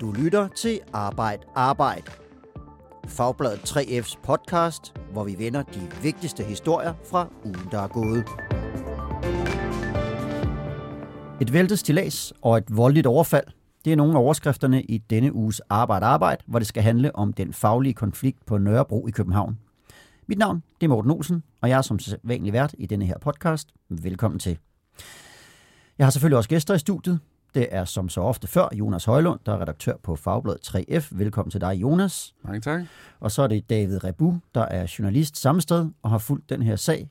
Du lytter til Arbejd Arbejd. Fagbladet 3F's podcast, hvor vi vender de vigtigste historier fra ugen, der er gået. Et væltet stilas og et voldeligt overfald, det er nogle af overskrifterne i denne uges Arbejd Arbejd, hvor det skal handle om den faglige konflikt på Nørrebro i København. Mit navn det er Morten Olsen, og jeg er som vanlig vært i denne her podcast. Velkommen til. Jeg har selvfølgelig også gæster i studiet. Det er som så ofte før Jonas Højlund, der er redaktør på Fagbladet 3F. Velkommen til dig, Jonas. Mange tak. Og så er det David Rebu, der er journalist samme sted og har fulgt den her sag.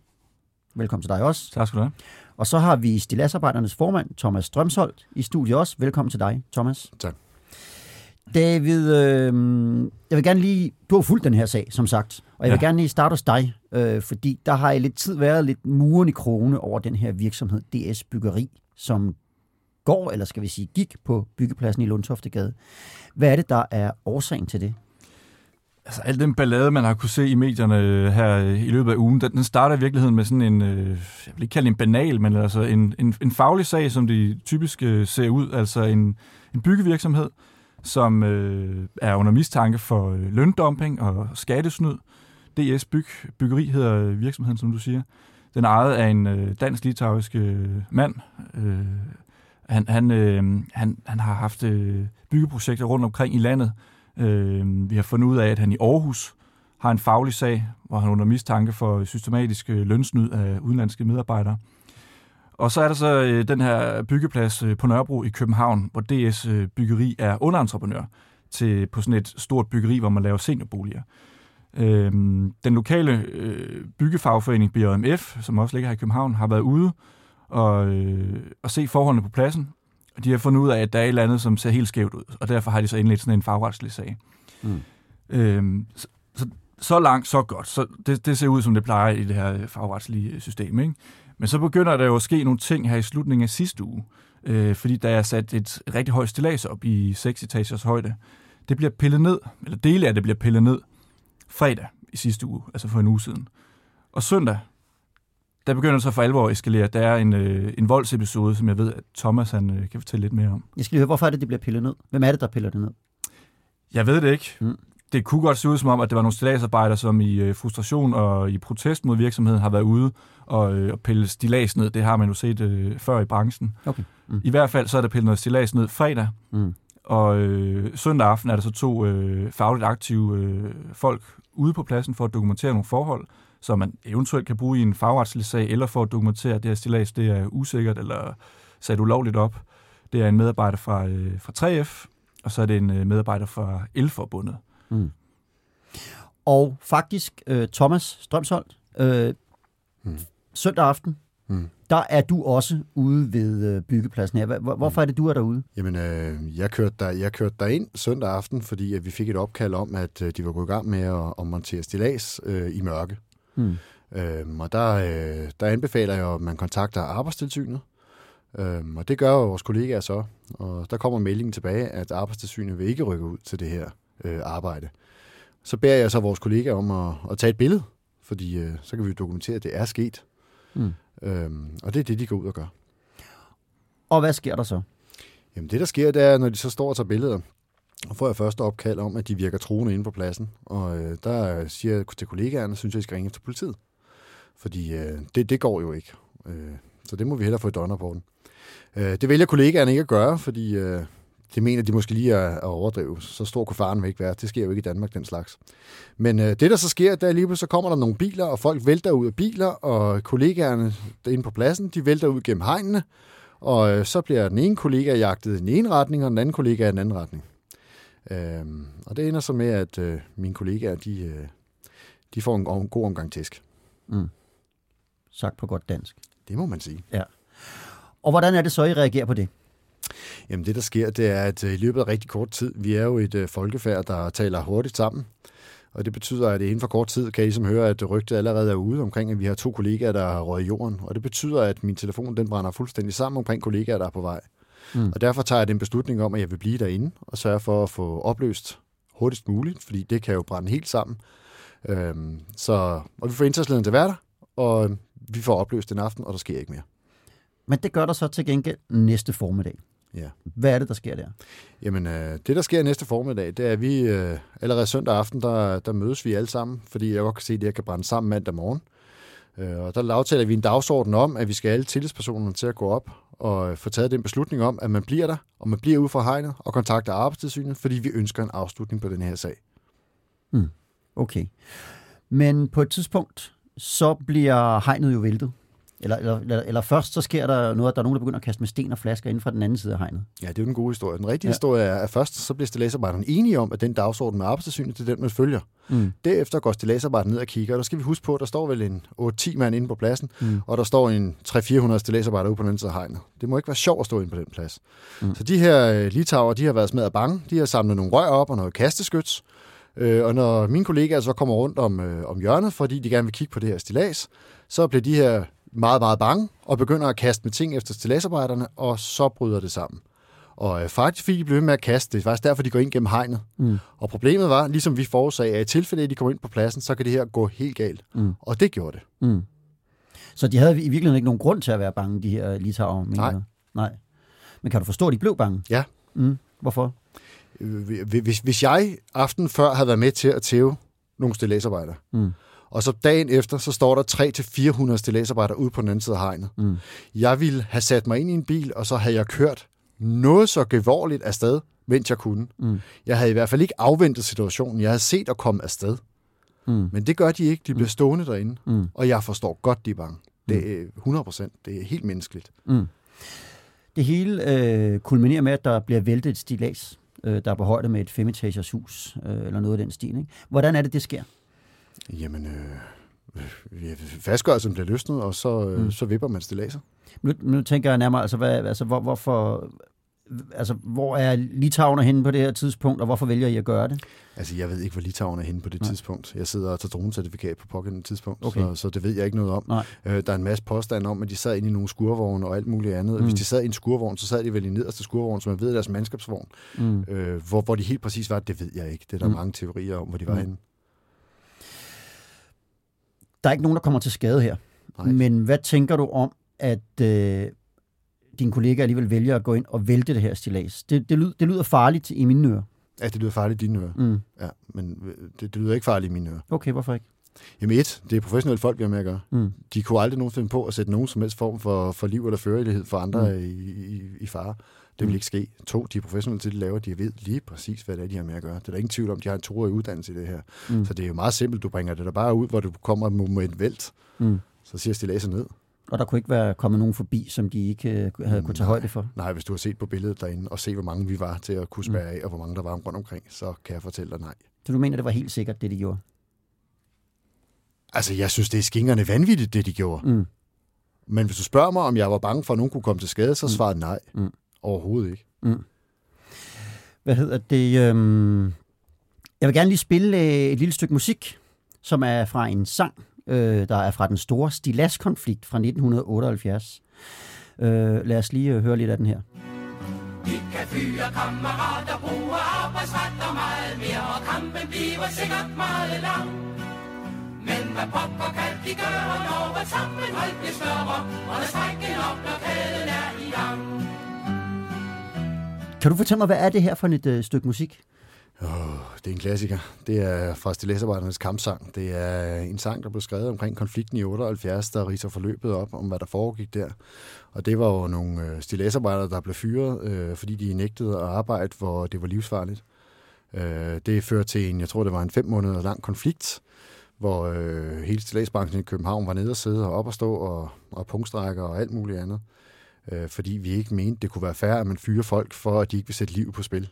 Velkommen til dig også. Tak skal du have. Og så har vi Stilasarbejdernes formand, Thomas Strømsholdt, i studiet også. Velkommen til dig, Thomas. Tak. David, øh, jeg vil gerne lige, du har fulgt den her sag, som sagt, og jeg vil Ja. gerne lige starte hos dig, øh, fordi der har i lidt tid været lidt muren i krone over den her virksomhed, DS Byggeri, som går, eller skal vi sige gik på byggepladsen i Lundtoftegade. Hvad er det, der er årsagen til det? Altså, al den ballade, man har kunne se i medierne øh, her i løbet af ugen, den, den starter i virkeligheden med sådan en, øh, jeg vil ikke kalde det en banal, men altså en, en, en faglig sag, som de typisk øh, ser ud. Altså en, en byggevirksomhed, som øh, er under mistanke for øh, løndumping og skattesnyd. DS Byg, Byggeri hedder virksomheden, som du siger. Den er ejet af en øh, dansk-litauisk øh, mand. Øh, han, han, øh, han, han har haft øh, byggeprojekter rundt omkring i landet, Øh, vi har fundet ud af, at han i Aarhus har en faglig sag, hvor han er under mistanke for systematisk øh, lønsnyd af udenlandske medarbejdere. Og så er der så øh, den her byggeplads øh, på Nørrebro i København, hvor DS øh, Byggeri er underentreprenør til, på sådan et stort byggeri, hvor man laver seniorboliger. Øh, den lokale øh, byggefagforening BMF, som også ligger her i København, har været ude og, øh, og se forholdene på pladsen, de har fundet ud af, at der er et eller andet, som ser helt skævt ud, og derfor har de så indledt sådan en fagretslig sag. Mm. Øhm, så, så, så langt, så godt. Så det, det ser ud, som det plejer i det her fagretslige system. Ikke? Men så begynder der jo at ske nogle ting her i slutningen af sidste uge, øh, fordi der er sat et rigtig højt stillads op i 6 etagers højde. Det bliver pillet ned, eller dele af det bliver pillet ned fredag i sidste uge, altså for en uge siden. Og søndag, der begynder det så for alvor at eskalere. Der er en, øh, en voldsepisode, som jeg ved, at Thomas han, øh, kan fortælle lidt mere om. Jeg skal lige høre, hvorfor er det, det bliver pillet ned? Hvem er det, der piller det ned? Jeg ved det ikke. Mm. Det kunne godt se ud som om, at det var nogle stilladsarbejdere, som i øh, frustration og i protest mod virksomheden har været ude og, øh, og pille stillads ned. Det har man jo set øh, før i branchen. Okay. Mm. I hvert fald så er der pillet noget stillads ned fredag, Mm. og øh, søndag aften er der så to øh, fagligt aktive øh, folk ude på pladsen for at dokumentere nogle forhold, som man eventuelt kan bruge i en fagretslig sag, eller for at dokumentere, at det her stillads det er usikkert eller sat ulovligt op. Det er en medarbejder fra, øh, fra 3F, og så er det en øh, medarbejder fra Elforbundet. Mm. Og faktisk, øh, Thomas Strømsholdt, øh, Mm. søndag aften, Mm. der er du også ude ved øh, byggepladsen her. Hvor- hvor- Hvorfor er det, du er derude? Jamen, øh, jeg, kørte der, jeg kørte derind søndag aften, fordi at vi fik et opkald om, at øh, de var gået i gang med at, at montere stillads øh, i mørke. Hmm. Øhm, og der, øh, der anbefaler jeg, at man kontakter arbejdstilsynet. Øhm, og det gør vores kollegaer så. Og der kommer meldingen tilbage, at arbejdstilsynet vil ikke rykke ud til det her øh, arbejde. Så beder jeg så vores kollegaer om at, at tage et billede, fordi øh, så kan vi dokumentere, at det er sket. Hmm. Øhm, og det er det, de går ud og gør. Og hvad sker der så? Jamen det, der sker, det er, når de så står og tager billeder, og får jeg første opkald om, at de virker troende inde på pladsen. Og øh, der siger jeg til kollegaerne, synes jeg, I skal ringe efter politiet. Fordi øh, det, det går jo ikke. Øh, så det må vi hellere få i døgnrapporten. Øh, det vælger kollegaerne ikke at gøre, fordi øh, det mener de måske lige at, overdrive. Så stor kunne faren ikke være. Det sker jo ikke i Danmark, den slags. Men øh, det, der så sker, der lige så kommer der nogle biler, og folk vælter ud af biler, og kollegaerne inde på pladsen, de vælter ud gennem hegnene, og øh, så bliver den ene kollega jagtet i den ene retning, og den anden kollega i den anden retning. Øhm, og det ender så med, at øh, mine kollegaer, de, øh, de får en, en god omgang tæsk. Mm. Sagt på godt dansk. Det må man sige. Og hvordan er det så, I reagerer på det? Jamen det, der sker, det er, at øh, i løbet af rigtig kort tid, vi er jo et øh, folkefærd, der taler hurtigt sammen. Og det betyder, at inden for kort tid kan I som høre, at rygtet allerede er ude omkring, at vi har to kollegaer, der har røget jorden. Og det betyder, at min telefon den brænder fuldstændig sammen omkring kollegaer, der er på vej. Mm. Og derfor tager jeg den beslutning om, at jeg vil blive derinde og sørge for at få opløst hurtigst muligt, fordi det kan jo brænde helt sammen. Øhm, så, og vi får indsatslederen til der, og vi får opløst den aften, og der sker ikke mere. Men det gør der så til gengæld næste formiddag. Ja. Hvad er det, der sker der? Jamen, øh, det der sker næste formiddag, det er, at vi øh, allerede søndag aften, der, der mødes vi alle sammen, fordi jeg godt kan se, at det her kan brænde sammen mandag morgen. Øh, og der aftaler vi en dagsorden om, at vi skal alle tillidspersonerne til at gå op og øh, få taget den beslutning om, at man bliver der, og man bliver ude fra hegnet og kontakter arbejdstilsynet, fordi vi ønsker en afslutning på den her sag. Mm. Okay. Men på et tidspunkt, så bliver hegnet jo væltet. Eller, eller, eller, først så sker der noget, at der er nogen, der begynder at kaste med sten og flasker inden fra den anden side af hegnet. Ja, det er jo den gode historie. Den rigtige Ja. historie er, at først så bliver stilladsarbejderne enige om, at den dagsorden med arbejdstilsynet, det er den, man følger. Mm. Derefter går stilladsarbejderne ned og kigger, og der skal vi huske på, at der står vel en 8-10 mand inde på pladsen, Mm. og der står en 300-400 stilladsarbejdere ude på den anden side af hegnet. Det må ikke være sjovt at stå inde på den plads. Mm. Mm. Så de her øh, litauer, de har været smadret bange, de har samlet nogle rør op og noget kasteskyts, øh, og når mine kollegaer så kommer rundt om, øh, om hjørnet, fordi de gerne vil kigge på det her stillads, så bliver de her meget, meget bange og begynder at kaste med ting efter stilladsarbejderne, og så bryder det sammen. Og øh, faktisk fordi de blev med at kaste, det er faktisk derfor, de går ind gennem hegnet. Mm. Og problemet var, ligesom vi forudsagde, at i tilfælde, af, at de kommer ind på pladsen, så kan det her gå helt galt. Mm. Og det gjorde det. Mm. Så de havde i virkeligheden ikke nogen grund til at være bange, de her litauer? Nej. Nej. Men kan du forstå, at de blev bange? Ja. Mm. Hvorfor? Øh, Hvis, hvis jeg aften før havde været med til at tæve nogle stilladsarbejdere, Mm. Og så dagen efter, så står der 300-400 stilladsarbejdere ude på den anden side af hegnet. Mm. Jeg ville have sat mig ind i en bil, og så havde jeg kørt noget så gevorligt afsted, mens jeg kunne. Mm. Jeg havde i hvert fald ikke afventet situationen. Jeg havde set at komme afsted. Mm. Men det gør de ikke. De bliver stående derinde. Mm. Og jeg forstår godt, de er bange. Det er 100 procent. Det er helt menneskeligt. Mm. Det hele øh, kulminerer med, at der bliver væltet et stilas, øh, der er på højde med et femetagers hus, øh, eller noget af den stil. Ikke? Hvordan er det, det sker? Jamen, øh, øh, fastgørelsen bliver løsnet, og så, øh, Mm. så vipper man stillaser. Nu, nu tænker jeg nærmere, altså, hvad, altså hvor, hvorfor, altså, hvor er Litauen henne på det her tidspunkt, og hvorfor vælger I at gøre det? Altså, jeg ved ikke, hvor Litauen er henne på det Nej. Tidspunkt. Jeg sidder og tager dronecertifikat på pågældende tidspunkt, Okay. så, så det ved jeg ikke noget om. Nej. Øh, der er en masse påstande om, at de sad inde i nogle skurvogne og alt muligt andet. Mm. Hvis de sad i en skurvogn, så sad de vel i nederste skurvogn, som man ved er deres mandskabsvogn. Mm. Øh, hvor, hvor de helt præcis var, det ved jeg ikke. Det er der Mm. mange teorier om, hvor de var mm. henne. Der er ikke nogen, der kommer til skade her. Nej. Men hvad tænker du om, at øh, din kollega alligevel vælger at gå ind og vælte det her stilas? Det, det, lyder, det lyder farligt i mine ører. Ja, det lyder farligt i dine ører. Mm. Ja, men øh, det, det lyder ikke farligt i mine ører. Okay, hvorfor ikke? Jamen et, det er professionelle folk, vi har med at gøre. Mm. De kunne aldrig nogensinde på at sætte nogen som helst form for, for liv eller førlighed for andre mm. i, i, i fare. Det vil Mm. ikke ske. To, de er professionelle til, det laver, de ved lige præcis, hvad det er, de har med at gøre. Det er der ingen tvivl om, de har en toårig uddannelse i det her. Mm. Mm. Så det er jo meget simpelt. Du bringer det der bare ud, hvor du kommer med et vælt. Mm. Så siger stillaser ned. Og der kunne ikke være kommet nogen forbi, som de ikke øh, havde kunne tage Nej. højde for? Nej, hvis du har set på billedet derinde, og se, hvor mange vi var til at kunne spærre af, og hvor mange der var rundt omkring, så kan jeg fortælle dig nej. Så du mener, det var helt sikkert, det de gjorde? Altså, jeg synes, det er skingerne vanvittigt, det de gjorde. Mm. Men hvis du spørger mig, om jeg var bange for, at nogen kunne komme til skade, så Mm. svarede nej. Mm. Overhovedet ikke. Mm. Hvad hedder det? Øhm... Jeg vil gerne lige spille øh, et lille stykke musik, som er fra en sang, øh, der er fra den store Stilas-konflikt fra 1978. Øh, lad os lige øh, høre lidt af den her. Vi kan fyre kammerater, bruge arbejdsret og meget mere, og kampen bliver sikkert meget lang. Men hvad pokker kan de gøre, når vores sammenhold bliver større, og når strækken op, når kæden er i gang? Kan du fortælle mig, hvad er det her for et øh, stykke musik? Oh, det er en klassiker. Det er fra Stilæsarbejdernes kampsang. Det er en sang, der blev skrevet omkring konflikten i 78, der riser forløbet op om, hvad der foregik der. Og det var jo nogle øh, stilæsarbejdere, der blev fyret, øh, fordi de nægtede at arbejde, hvor det var livsfarligt. Øh, det førte til en, jeg tror det var en fem måneder lang konflikt, hvor øh, hele stilæsbranchen i København var nede og sidde og op og stå og, og punktstrækker og alt muligt andet. Øh, fordi vi ikke mente, det kunne være fair, at man fyrer folk, for at de ikke vil sætte liv på spil.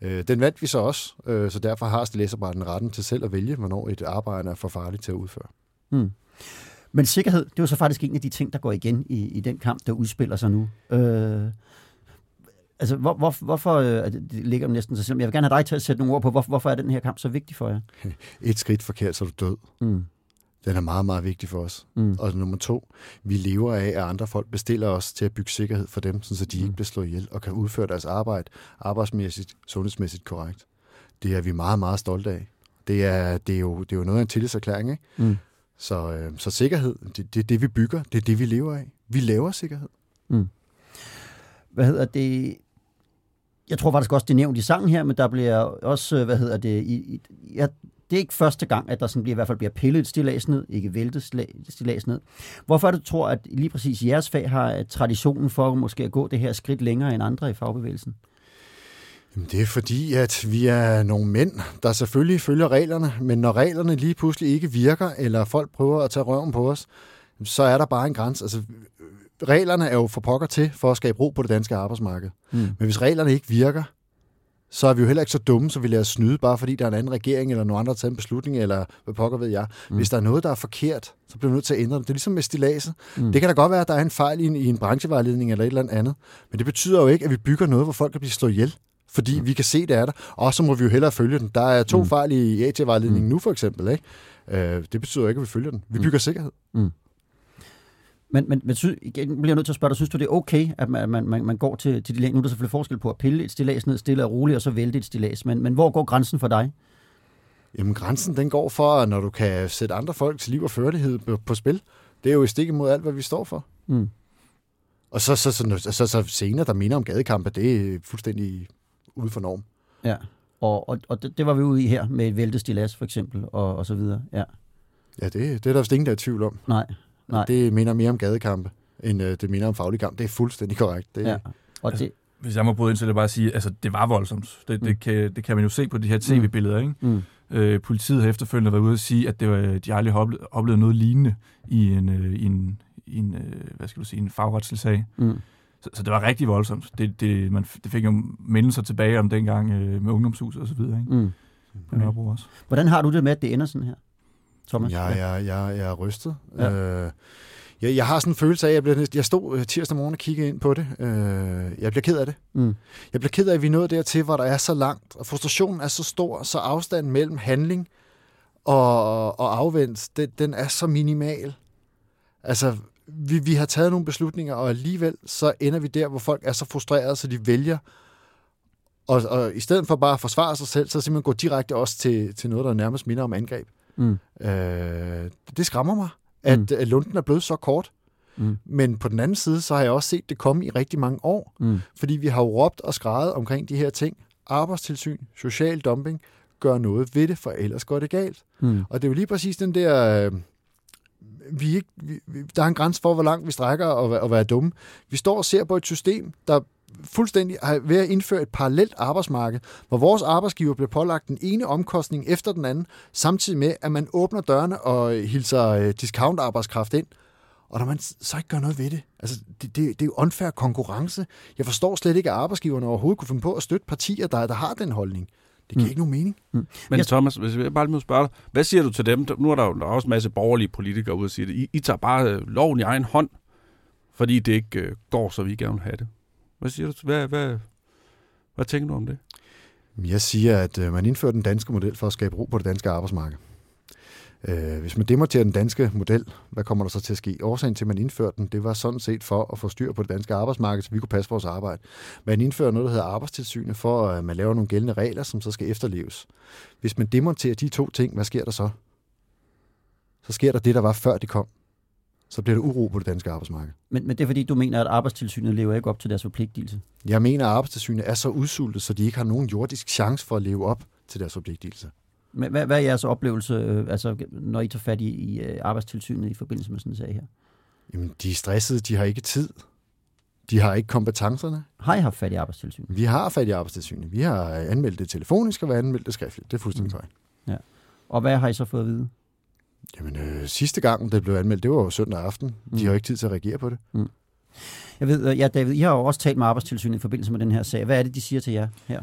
Øh, den vandt vi så også, øh, så derfor har stilæsarbejderne retten til selv at vælge, hvornår et arbejde er for farligt til at udføre. Hmm. Men sikkerhed, det er jo så faktisk en af de ting, der går igen i, i den kamp, der udspiller sig nu. Øh, altså, hvor, hvor, hvorfor, øh, det ligger næsten sig selv, jeg vil gerne have dig til at sætte nogle ord på, hvor, hvorfor er den her kamp så vigtig for jer? Et skridt forkert, så er du død. Mm. Den er meget, meget vigtig for os. Mm. Og nummer to, vi lever af, at andre folk bestiller os til at bygge sikkerhed for dem, så de Mm. ikke bliver slået ihjel og kan udføre deres arbejde arbejdsmæssigt, sundhedsmæssigt korrekt. Det er vi meget, meget stolte af. Det er, det er, jo, det er jo noget af en tillidserklæring, ikke? Mm. Så, øh, så sikkerhed, det, det er det, vi bygger. Det er det, vi lever af. Vi laver sikkerhed. Hvad hedder det? Jeg tror faktisk også, det er nævnt i sangen her, men der bliver også, øh, hvad hedder det, i, i, ja, det er ikke første gang, at der sådan bliver, i hvert fald bliver pillet et stillads ned, ikke væltet stillads ned. Hvorfor du tror, at lige præcis jeres fag har traditionen for måske at gå det her skridt længere end andre i fagbevægelsen? Jamen, det er fordi, at vi er nogle mænd, der selvfølgelig følger reglerne, men når reglerne lige pludselig ikke virker, eller folk prøver at tage røven på os, så er der bare en grænse. Altså, reglerne er jo for pokker til for at skabe ro på det danske arbejdsmarked. Mm. Men hvis reglerne ikke virker, så er vi jo heller ikke så dumme, så vi lader os snyde, bare fordi der er en anden regering, eller nogen andre har taget en beslutning, eller hvad pokker ved jeg. Mm. Hvis der er noget, der er forkert, så bliver vi nødt til at ændre det. Det er ligesom med stilaset. Mm. Det kan da godt være, at der er en fejl i en, i en branchevejledning eller et eller andet, men det betyder jo ikke, at vi bygger noget, hvor folk kan blive slået ihjel fordi mm. vi kan se, det er der. Og så må vi jo hellere følge den. Der er to mm. fejl i AT-vejledningen mm. nu, for eksempel. Ikke? Øh, det betyder ikke, at vi følger den. Vi mm. bygger mm. sikkerhed. Mm. Men, men, men sy, igen bliver jeg nødt til at spørge dig, synes du, det er okay, at man, man, man, man går til, til de Nu er der selvfølgelig forskel på at pille et stillads ned stille og roligt, og så vælte et stillads. Men, men hvor går grænsen for dig? Jamen grænsen, den går for, når du kan sætte andre folks liv og førlighed på, på spil. Det er jo i stik imod alt, hvad vi står for. Mm. Og så, så, så, så, så, så scener, der minder om gadekampe, det er fuldstændig ude for norm. Ja, og, og, og det, det var vi ude i her med et væltet stilas for eksempel, og, og så videre. Ja, ja det, det er der vist ingen, der er i tvivl om. Nej, nej. Det minder mere om gadekampe, end uh, det minder om faglig kamp. Det er fuldstændig korrekt. Det, ja. Og altså, det, hvis jeg må bryde ind, så er det bare at sige, altså det var voldsomt. Det, mm. det, kan, det kan man jo se på de her tv-billeder, ikke? Mm. Øh, politiet har efterfølgende været ude og sige, at det var, de aldrig har oplevet, oplevet noget lignende i en, øh, i en, i en øh, hvad skal du sige, en fagretslig sag. Mm. Så, så det var rigtig voldsomt. Det, det, man, det fik jo mindelser tilbage om dengang øh, med ungdomshuset og så videre. Ikke? Mm. På Nørrebro også. Hvordan har du det med, at det ender sådan her, Thomas? Ja, ja, ja, jeg er rystet. Ja. Øh, jeg, jeg har sådan en følelse af, at jeg, blev, jeg stod øh, tirsdag morgen og kiggede ind på det. Øh, jeg bliver ked af det. Mm. Jeg bliver ked af, at vi er nået dertil, hvor der er så langt, og frustrationen er så stor, så afstanden mellem handling og, og afvendt, det, den er så minimal. Altså, vi, vi har taget nogle beslutninger, og alligevel så ender vi der, hvor folk er så frustrerede, så de vælger og, og i stedet for bare at forsvare sig selv, så simpelthen gå direkte også til, til noget, der nærmest minder om angreb. Mm. Øh, det skræmmer mig, at, mm. at lunden er blevet så kort. Mm. Men på den anden side, så har jeg også set det komme i rigtig mange år. Mm. Fordi vi har jo råbt og skrevet omkring de her ting. Arbejdstilsyn, social dumping, gør noget ved det, for ellers går det galt. Mm. Og det er jo lige præcis den der... Øh, vi ikke, vi, der er en grænse for, hvor langt vi strækker og, og være dumme. Vi står og ser på et system, der fuldstændig er ved at indføre et parallelt arbejdsmarked, hvor vores arbejdsgiver bliver pålagt den ene omkostning efter den anden, samtidig med, at man åbner dørene og hilser øh, discount-arbejdskraft ind, og når man så ikke gør noget ved det. Altså, det, det, det er jo unfair konkurrence. Jeg forstår slet ikke, at arbejdsgiverne overhovedet kunne finde på at støtte partier, der, der har den holdning. Det giver mm. ikke nogen mening. Mm. Men jeg... Thomas, hvis jeg bare lige må spørge dig, hvad siger du til dem? Nu er der jo også en masse borgerlige politikere ude og sige det. I, I tager bare øh, loven i egen hånd, fordi det ikke øh, går, så vi gerne vil have det. Hvad siger du? Hvad, hvad, hvad tænker du om det? Jeg siger, at øh, man indfører den danske model for at skabe ro på det danske arbejdsmarked. Øh, hvis man demonterer den danske model, hvad kommer der så til at ske? Årsagen til, at man indførte den, det var sådan set for at få styr på det danske arbejdsmarked, så vi kunne passe vores arbejde. Man indfører noget, der hedder arbejdstilsynet, for øh, at man laver nogle gældende regler, som så skal efterleves. Hvis man demonterer de to ting, hvad sker der så? Så sker der det, der var før det kom. Så bliver der uro på det danske arbejdsmarked. Men, men det er fordi, du mener, at arbejdstilsynet lever ikke op til deres forpligtelse? Jeg mener, at arbejdstilsynet er så udsultet, så de ikke har nogen jordisk chance for at leve op til deres forpligtelse. Men hvad, hvad er jeres oplevelse, øh, altså, når I tager fat i, i øh, arbejdstilsynet i forbindelse med sådan en sag her? Jamen, de er stressede, de har ikke tid. De har ikke kompetencerne. Har I haft fat i arbejdstilsynet? Vi har fat i arbejdstilsynet. Vi har anmeldt det telefonisk og vi har anmeldt det skriftligt. Det er fuldstændig mm. korrekt. Ja. Og hvad har I så fået at vide? Jamen, øh, sidste gang, det blev anmeldt, det var jo søndag aften. De mm. har jo ikke tid til at reagere på det. Mm. Jeg ved, øh, ja, David, I har jo også talt med arbejdstilsynet i forbindelse med den her sag. Hvad er det, de siger til jer her?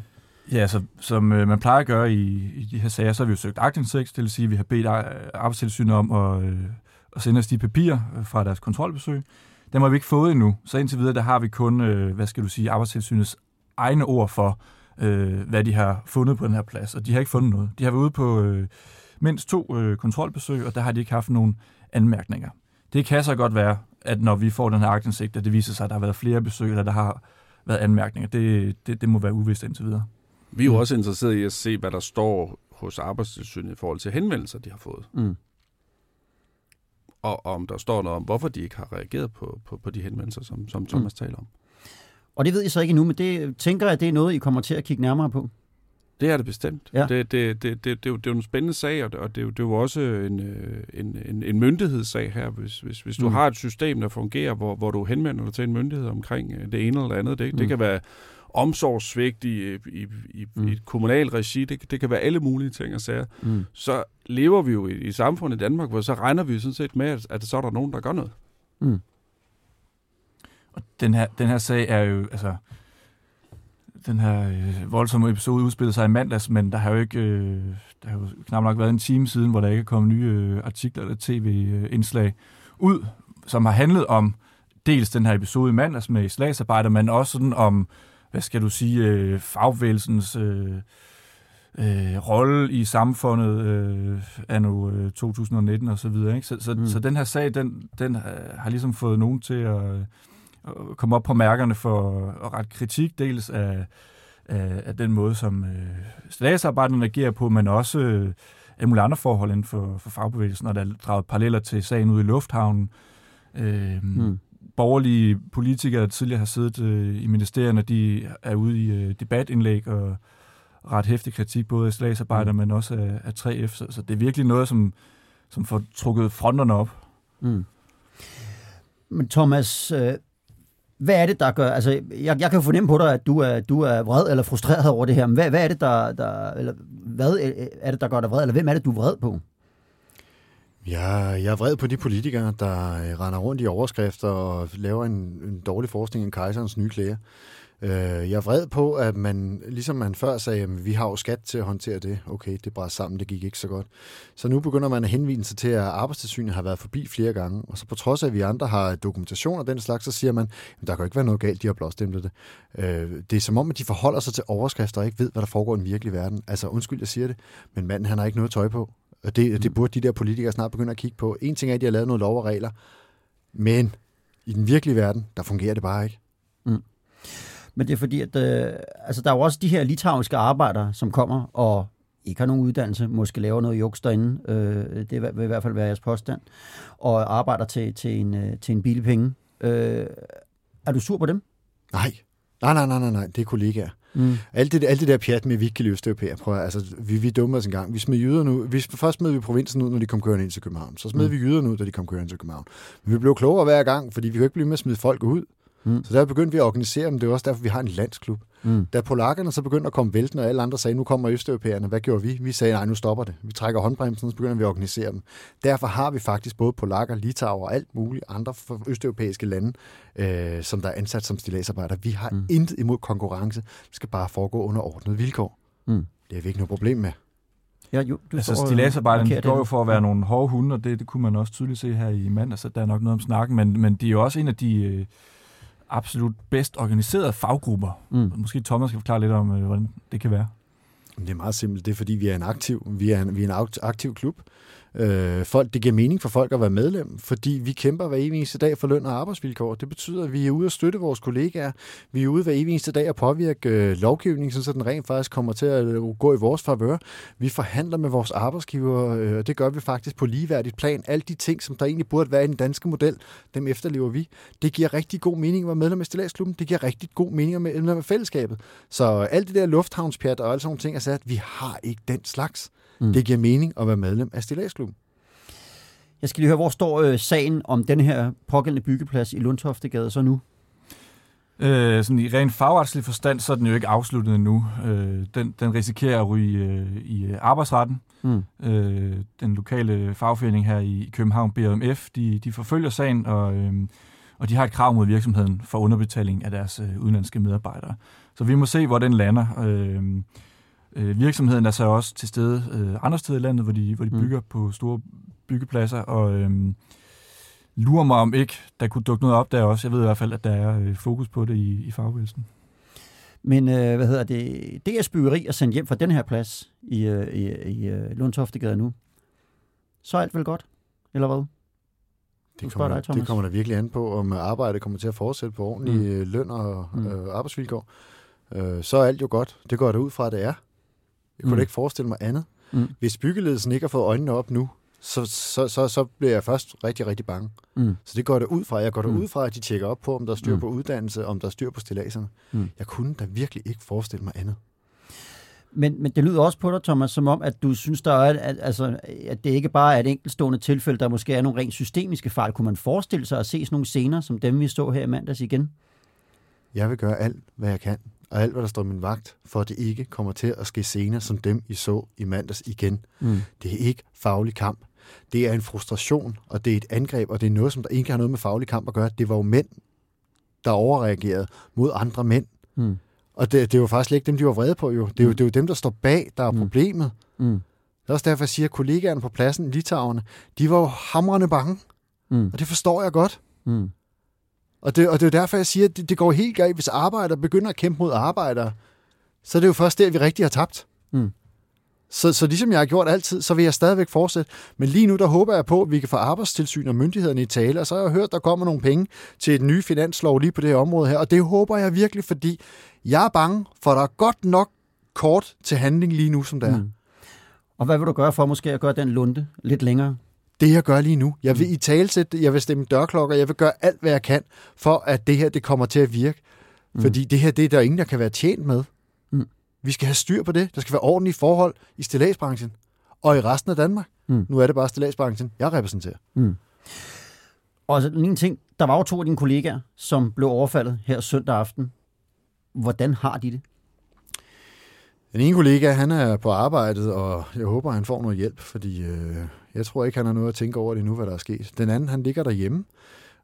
Ja, så, som øh, man plejer at gøre i, i de her sager, så har vi jo søgt aktindsigt, det vil sige, at vi har bedt arbejdstilsynet om at, øh, at sende os de papirer øh, fra deres kontrolbesøg. Dem har vi ikke fået endnu, så indtil videre, der har vi kun, øh, hvad skal du sige, arbejdstilsynets egne ord for, øh, hvad de har fundet på den her plads, og de har ikke fundet noget. De har været ude på øh, mindst to øh, kontrolbesøg, og der har de ikke haft nogen anmærkninger. Det kan så godt være, at når vi får den her aktindsigt, at det viser sig, at der har været flere besøg, eller der har været anmærkninger. Det, det, det må være uvist indtil videre. Vi er jo også interesseret i at se, hvad der står hos Arbejdstilsynet i forhold til henvendelser, de har fået. Mm. Og, og om der står noget om, hvorfor de ikke har reageret på, på, på de henvendelser, som, som Thomas mm. taler om. Og det ved I så ikke endnu, men det tænker jeg, det er noget, I kommer til at kigge nærmere på. Det er det bestemt. Ja. Det, det, det, det, det, er jo, det er jo en spændende sag, og det, og det, er jo, det er jo også en, øh, en, en, en myndighedssag her. Hvis, hvis, hvis du Mm. har et system, der fungerer, hvor, hvor du henvender dig til en myndighed omkring øh, det ene eller det andet, det, Mm. det kan være omsorgssvigt i, i, i, Mm. i et kommunalt regi, det, det kan være alle mulige ting og sager. Mm. Så lever vi jo i, i samfundet i Danmark, hvor så regner vi jo sådan set med, at, at så er der nogen, der gør noget. Mm. Og den her, den her sag er jo, altså, den her øh, voldsomme episode udspillede sig i mandags, men der har jo ikke, øh, der har jo knap nok været en time siden, hvor der ikke er kommet nye øh, artikler eller tv-indslag ud, som har handlet om dels den her episode i mandags med slagsarbejder, men også sådan om, hvad skal du sige, øh, fagbevægelsens øh, øh, rolle i samfundet øh, anno øh, 2019 og så videre. Ikke? Så, så, Mm. så den her sag, den, den øh, har ligesom fået nogen til at, øh, at komme op på mærkerne for at rette kritik, dels af, af, af den måde, som øh, statsarbejderne agerer på, men også øh, alle mulige andre forhold inden for, for fagbevægelsen, og der er draget paralleller til sagen ude i Lufthavnen. Øh, Mm. borgerlige politikere, der tidligere har siddet øh, i ministerierne, de er ude i øh, debatindlæg og ret hæftig kritik, både af slagsarbejder, Mm. men også af, af 3F. Så, så det er virkelig noget, som, som får trukket fronterne op. Mm. Men Thomas, øh, hvad er det, der gør... Altså, jeg, jeg kan fornemme på dig, at du er, du er vred eller frustreret over det her. Men hvad, hvad er det, der, der... Eller hvad er det, der gør dig vred? Eller hvem er det, du er vred på? Ja, jeg er vred på de politikere, der øh, render rundt i overskrifter og laver en, en dårlig forskning end kejserens nye klæder. Øh, Jeg er vred på, at man, ligesom man før sagde, at vi har jo skat til at håndtere det. Okay, det brænder sammen, det gik ikke så godt. Så nu begynder man at henvise sig til, at arbejdstilsynet har været forbi flere gange. Og så på trods af, at vi andre har dokumentation og den slags, så siger man, at der kan ikke være noget galt, de har blåstemplet det. Øh, Det er som om, at de forholder sig til overskrifter og ikke ved, hvad der foregår i den virkelige verden. Altså undskyld, jeg siger det, men manden han har ikke noget tøj på. Og det, det burde de der politikere snart begynde at kigge på. En ting er, at de har lavet noget lov og regler, men i den virkelige verden, der fungerer det bare ikke. Mm. Men det er fordi, at øh, altså, der er jo også de her litauiske arbejdere, som kommer og ikke har nogen uddannelse, måske laver noget juks derinde, øh, det vil i hvert fald være jeres påstand, og arbejder til, til, en, øh, til en billig penge. Øh, er du sur på dem? Nej, nej, nej, nej, nej, nej. det er kollegaer. Mm. Alt det, alt det der pjat med, at vi ikke kan løse europæer, prøv at, altså, vi, vi dummer os en gang. Vi smed jyderne ud. Vi, først smed vi provinsen ud, når de kom kørende ind til København. Så smed Mm. mm. vi jyderne ud, da de kom kørende til København. Men vi blev klogere hver gang, fordi vi kunne ikke blive med at smide folk ud. Mm. Så der begyndte vi at organisere dem. Det er også derfor, vi har en landsklub. Mm. Da polakkerne så begyndte at komme væltende, og alle andre sagde, nu kommer østeuropæerne, hvad gjorde vi? Vi sagde, nej, nu stopper det. Vi trækker håndbremsen, så begynder vi at organisere dem. Derfor har vi faktisk både polakker, litauer og alt muligt andre østeuropæiske lande, øh, som der er ansat som stilladsarbejder. Vi har Mm. intet imod konkurrence. Det skal bare foregå under ordnet vilkår. Mm. Det har vi ikke noget problem med. Ja, jo, du Altså stilagsarbejderne, de går jo for at være nogle hårde hunde, og det, det kunne man også tydeligt se her i mandag, så der er nok noget om snakken, men, men de er jo også en af de øh, absolut bedst organiserede faggrupper. Mm. Måske Thomas kan forklare lidt om, øh, hvordan det kan være. Det er meget simpelt. Det er, fordi vi er en aktiv, vi er en, vi er en akt- aktiv klub. Øh, folk, det giver mening for folk at være medlem, fordi vi kæmper hver evig eneste dag for løn og arbejdsvilkår. Det betyder, at vi er ude at støtte vores kollegaer. Vi er ude hver evig eneste dag at påvirke øh, lovgivningen, så den rent faktisk kommer til at øh, gå i vores favør. Vi forhandler med vores arbejdsgiver, øh, og det gør vi faktisk på ligeværdigt plan. Alle de ting, som der egentlig burde være i den danske model, dem efterlever vi. Det giver rigtig god mening at være medlem af Stilagsklubben. Det giver rigtig god mening at være medlem af fællesskabet. Så alt det der lufthavnspjat og alle sådan nogle ting er sat, vi har ikke den slags. Mm. Det giver mening at være medlem af Stillagsklubben. Jeg skal lige høre, hvor står øh, sagen om den her pågældende byggeplads i Lundtoftegade så nu? Øh, sådan i ren fagretslig forstand, så er den jo ikke afsluttet endnu. Øh, den, den risikerer at ryge øh, i øh, arbejdsretten. Mm. Øh, den lokale fagforening her i København, BMF, de, de forfølger sagen, og, øh, og de har et krav mod virksomheden for underbetaling af deres øh, udenlandske medarbejdere. Så vi må se, hvor den lander. Øh, øh, virksomheden er så også til stede øh, andre steder i landet, hvor de, hvor de Mm. bygger på store byggepladser, og øh, lurer mig om ikke, der kunne dukke noget op der også. Jeg ved i hvert fald, at der er øh, fokus på det i, i fagbevægelsen. Men øh, hvad hedder det? DS Byggeri er sendt hjem fra den her plads i, øh, i, i øh, Lundtoftegade nu. Så er alt vel godt, eller hvad? Det kommer, dig, Thomas. det kommer der virkelig an på, om arbejdet kommer til at fortsætte på ordentlige Mm. mm. løn og Mm. øh, arbejdsvilkår. Øh, så er alt jo godt. Det går der ud fra, at det er. Jeg kunne Mm. ikke forestille mig andet. Mm. Hvis byggeledelsen ikke har fået øjnene op nu, så, så, så, så bliver jeg først rigtig, rigtig bange. Mm. Så det går der ud fra. Jeg går der Mm. ud fra, at de tjekker op på, om der er styr Mm. på uddannelse, om der er styr på stilladserne. Mm. Jeg kunne da virkelig ikke forestille mig andet. Men, men det lyder også på dig, Thomas, som om, at du synes, der er, at, altså, at det ikke bare er et enkeltstående tilfælde, der måske er nogle rent systemiske fejl. Kunne man forestille sig at se sådan nogle scener, som dem, vi så her i mandags igen? Jeg vil gøre alt, hvad jeg kan, og alt, hvad der står min vagt, for at det ikke kommer til at ske scener, som dem, I så i mandags igen. Mm. Det er ikke faglig kamp. Det er en frustration, og det er et angreb, og det er noget, som der ikke har noget med faglig kamp at gøre. Det var jo mænd, der overreagerede mod andre mænd. Mm. Og det, det var faktisk ikke dem, de var vrede på jo. Det er jo, Mm. det er jo dem, der står bag, der er Mm. problemet. Mm. Det er også derfor, jeg siger, at kollegaerne på pladsen, litauerne, de var jo hamrende bange. Mm. Og det forstår jeg godt. Mm. Og det, og det er jo derfor, jeg siger, at det, det går helt galt, hvis arbejdere begynder at kæmpe mod arbejdere. Så er det jo først der, vi rigtig har tabt. Mm. Så, så ligesom jeg har gjort altid, så vil jeg stadigvæk fortsætte. Men lige nu, der håber jeg på, at vi kan få arbejdstilsyn og myndighederne i tale. Og så har jeg hørt, at der kommer nogle penge til et nye finanslov lige på det her område her. Og det håber jeg virkelig, fordi jeg er bange, for der er godt nok kort til handling lige nu, som det er. Mm. Mm. Og hvad vil du gøre for måske at gøre den lunde lidt længere? Det jeg gør lige nu, jeg vil i talsætte jeg vil stemme dørklokker, jeg vil gøre alt, hvad jeg kan, for at det her, det kommer til at virke. Mm. Mm. Fordi det her, det er der ingen, der kan være tjent med. Mm. Vi skal have styr på det. Der skal være ordentlige forhold i stillagsbranchen og i resten af Danmark. Mm. Nu er det bare stillagsbranchen, jeg repræsenterer. Mm. Og så en ting, der var jo to af dine kollegaer, som blev overfaldet her søndag aften. Hvordan har de det? Den ene kollega, han er på arbejdet, og jeg håber, han får noget hjælp, fordi øh, jeg tror ikke, han har noget at tænke over det nu, hvad der er sket. Den anden, han ligger derhjemme,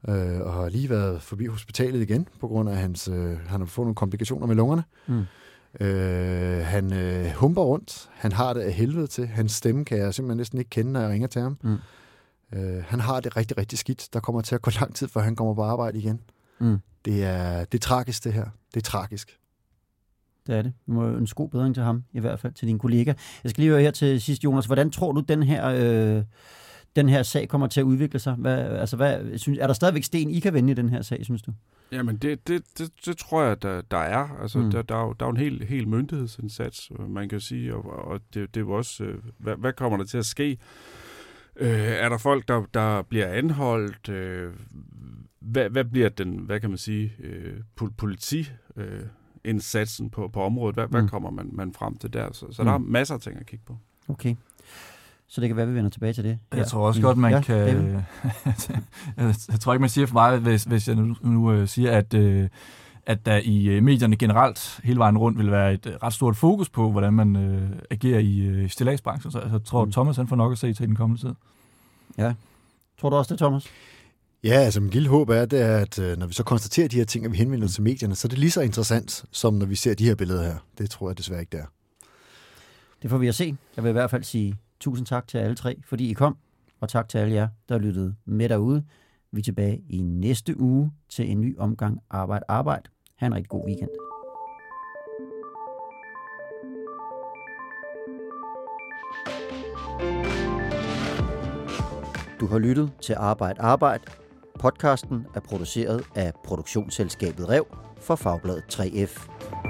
øh, og har lige været forbi hospitalet igen, på grund af, hans, øh, han har fået nogle komplikationer med lungerne. Mm. Øh, han øh, humper rundt. Han har det af helvede til. Hans stemme kan jeg simpelthen næsten ikke kende, når jeg ringer til ham. Mm. Øh, han har det rigtig, rigtig skidt. Der kommer til at gå lang tid, før han kommer på arbejde igen. Mm. Det er, det er tragisk, det her. Det er tragisk. Det er det. Vi må ønske god bedring til ham, i hvert fald til din kollega. Jeg skal lige høre her til sidst, Jonas. Hvordan tror du, den her, øh, den her sag kommer til at udvikle sig? Hvad, altså, hvad, synes, er der stadigvæk sten, I kan vende i den her sag, synes du? Jamen, det, det, det, det tror jeg, der, der er. Altså, Mm. der, der, er jo, der er jo en hel, hel myndighedsindsats, man kan sige, og, og det, det er jo også, øh, hvad, hvad kommer der til at ske? Øh, er der folk, der, der bliver anholdt? Øh, hvad, hvad bliver den, hvad kan man sige, øh, pol- politi... Øh, indsatsen på, på området. Hvad, mm. hvad Mm. kommer man, man frem til der? Så, så Mm. der er masser af ting at kigge på. Okay. Så det kan være, at vi vender tilbage til det. Jeg her. tror også Mm. godt, man ja, kan... David? jeg, tror ikke, man siger for meget, hvis, hvis jeg nu, nu øh, siger, at, øh, at der i øh, medierne generelt hele vejen rundt vil være et ret stort fokus på, hvordan man øh, agerer i øh, stillagsbranchen. Så jeg tror, Mm. Thomas han får nok at se til den kommende tid. Tror du også det, Thomas? Ja, altså min lille håb er, det er, at øh, når vi så konstaterer de her ting, og vi henvender os til medierne, så er det lige så interessant, som når vi ser de her billeder her. Det tror jeg desværre ikke, det er. Det får vi at se. Jeg vil i hvert fald sige tusind tak til alle tre, fordi I kom. Og tak til alle jer, der lyttede med derude. Vi er tilbage i næste uge til en ny omgang Arbejde Arbejde. Ha' en rigtig god weekend. Du har lyttet til Arbejde Arbejde. Podcasten er produceret af produktionsselskabet Rev for Fagbladet 3F.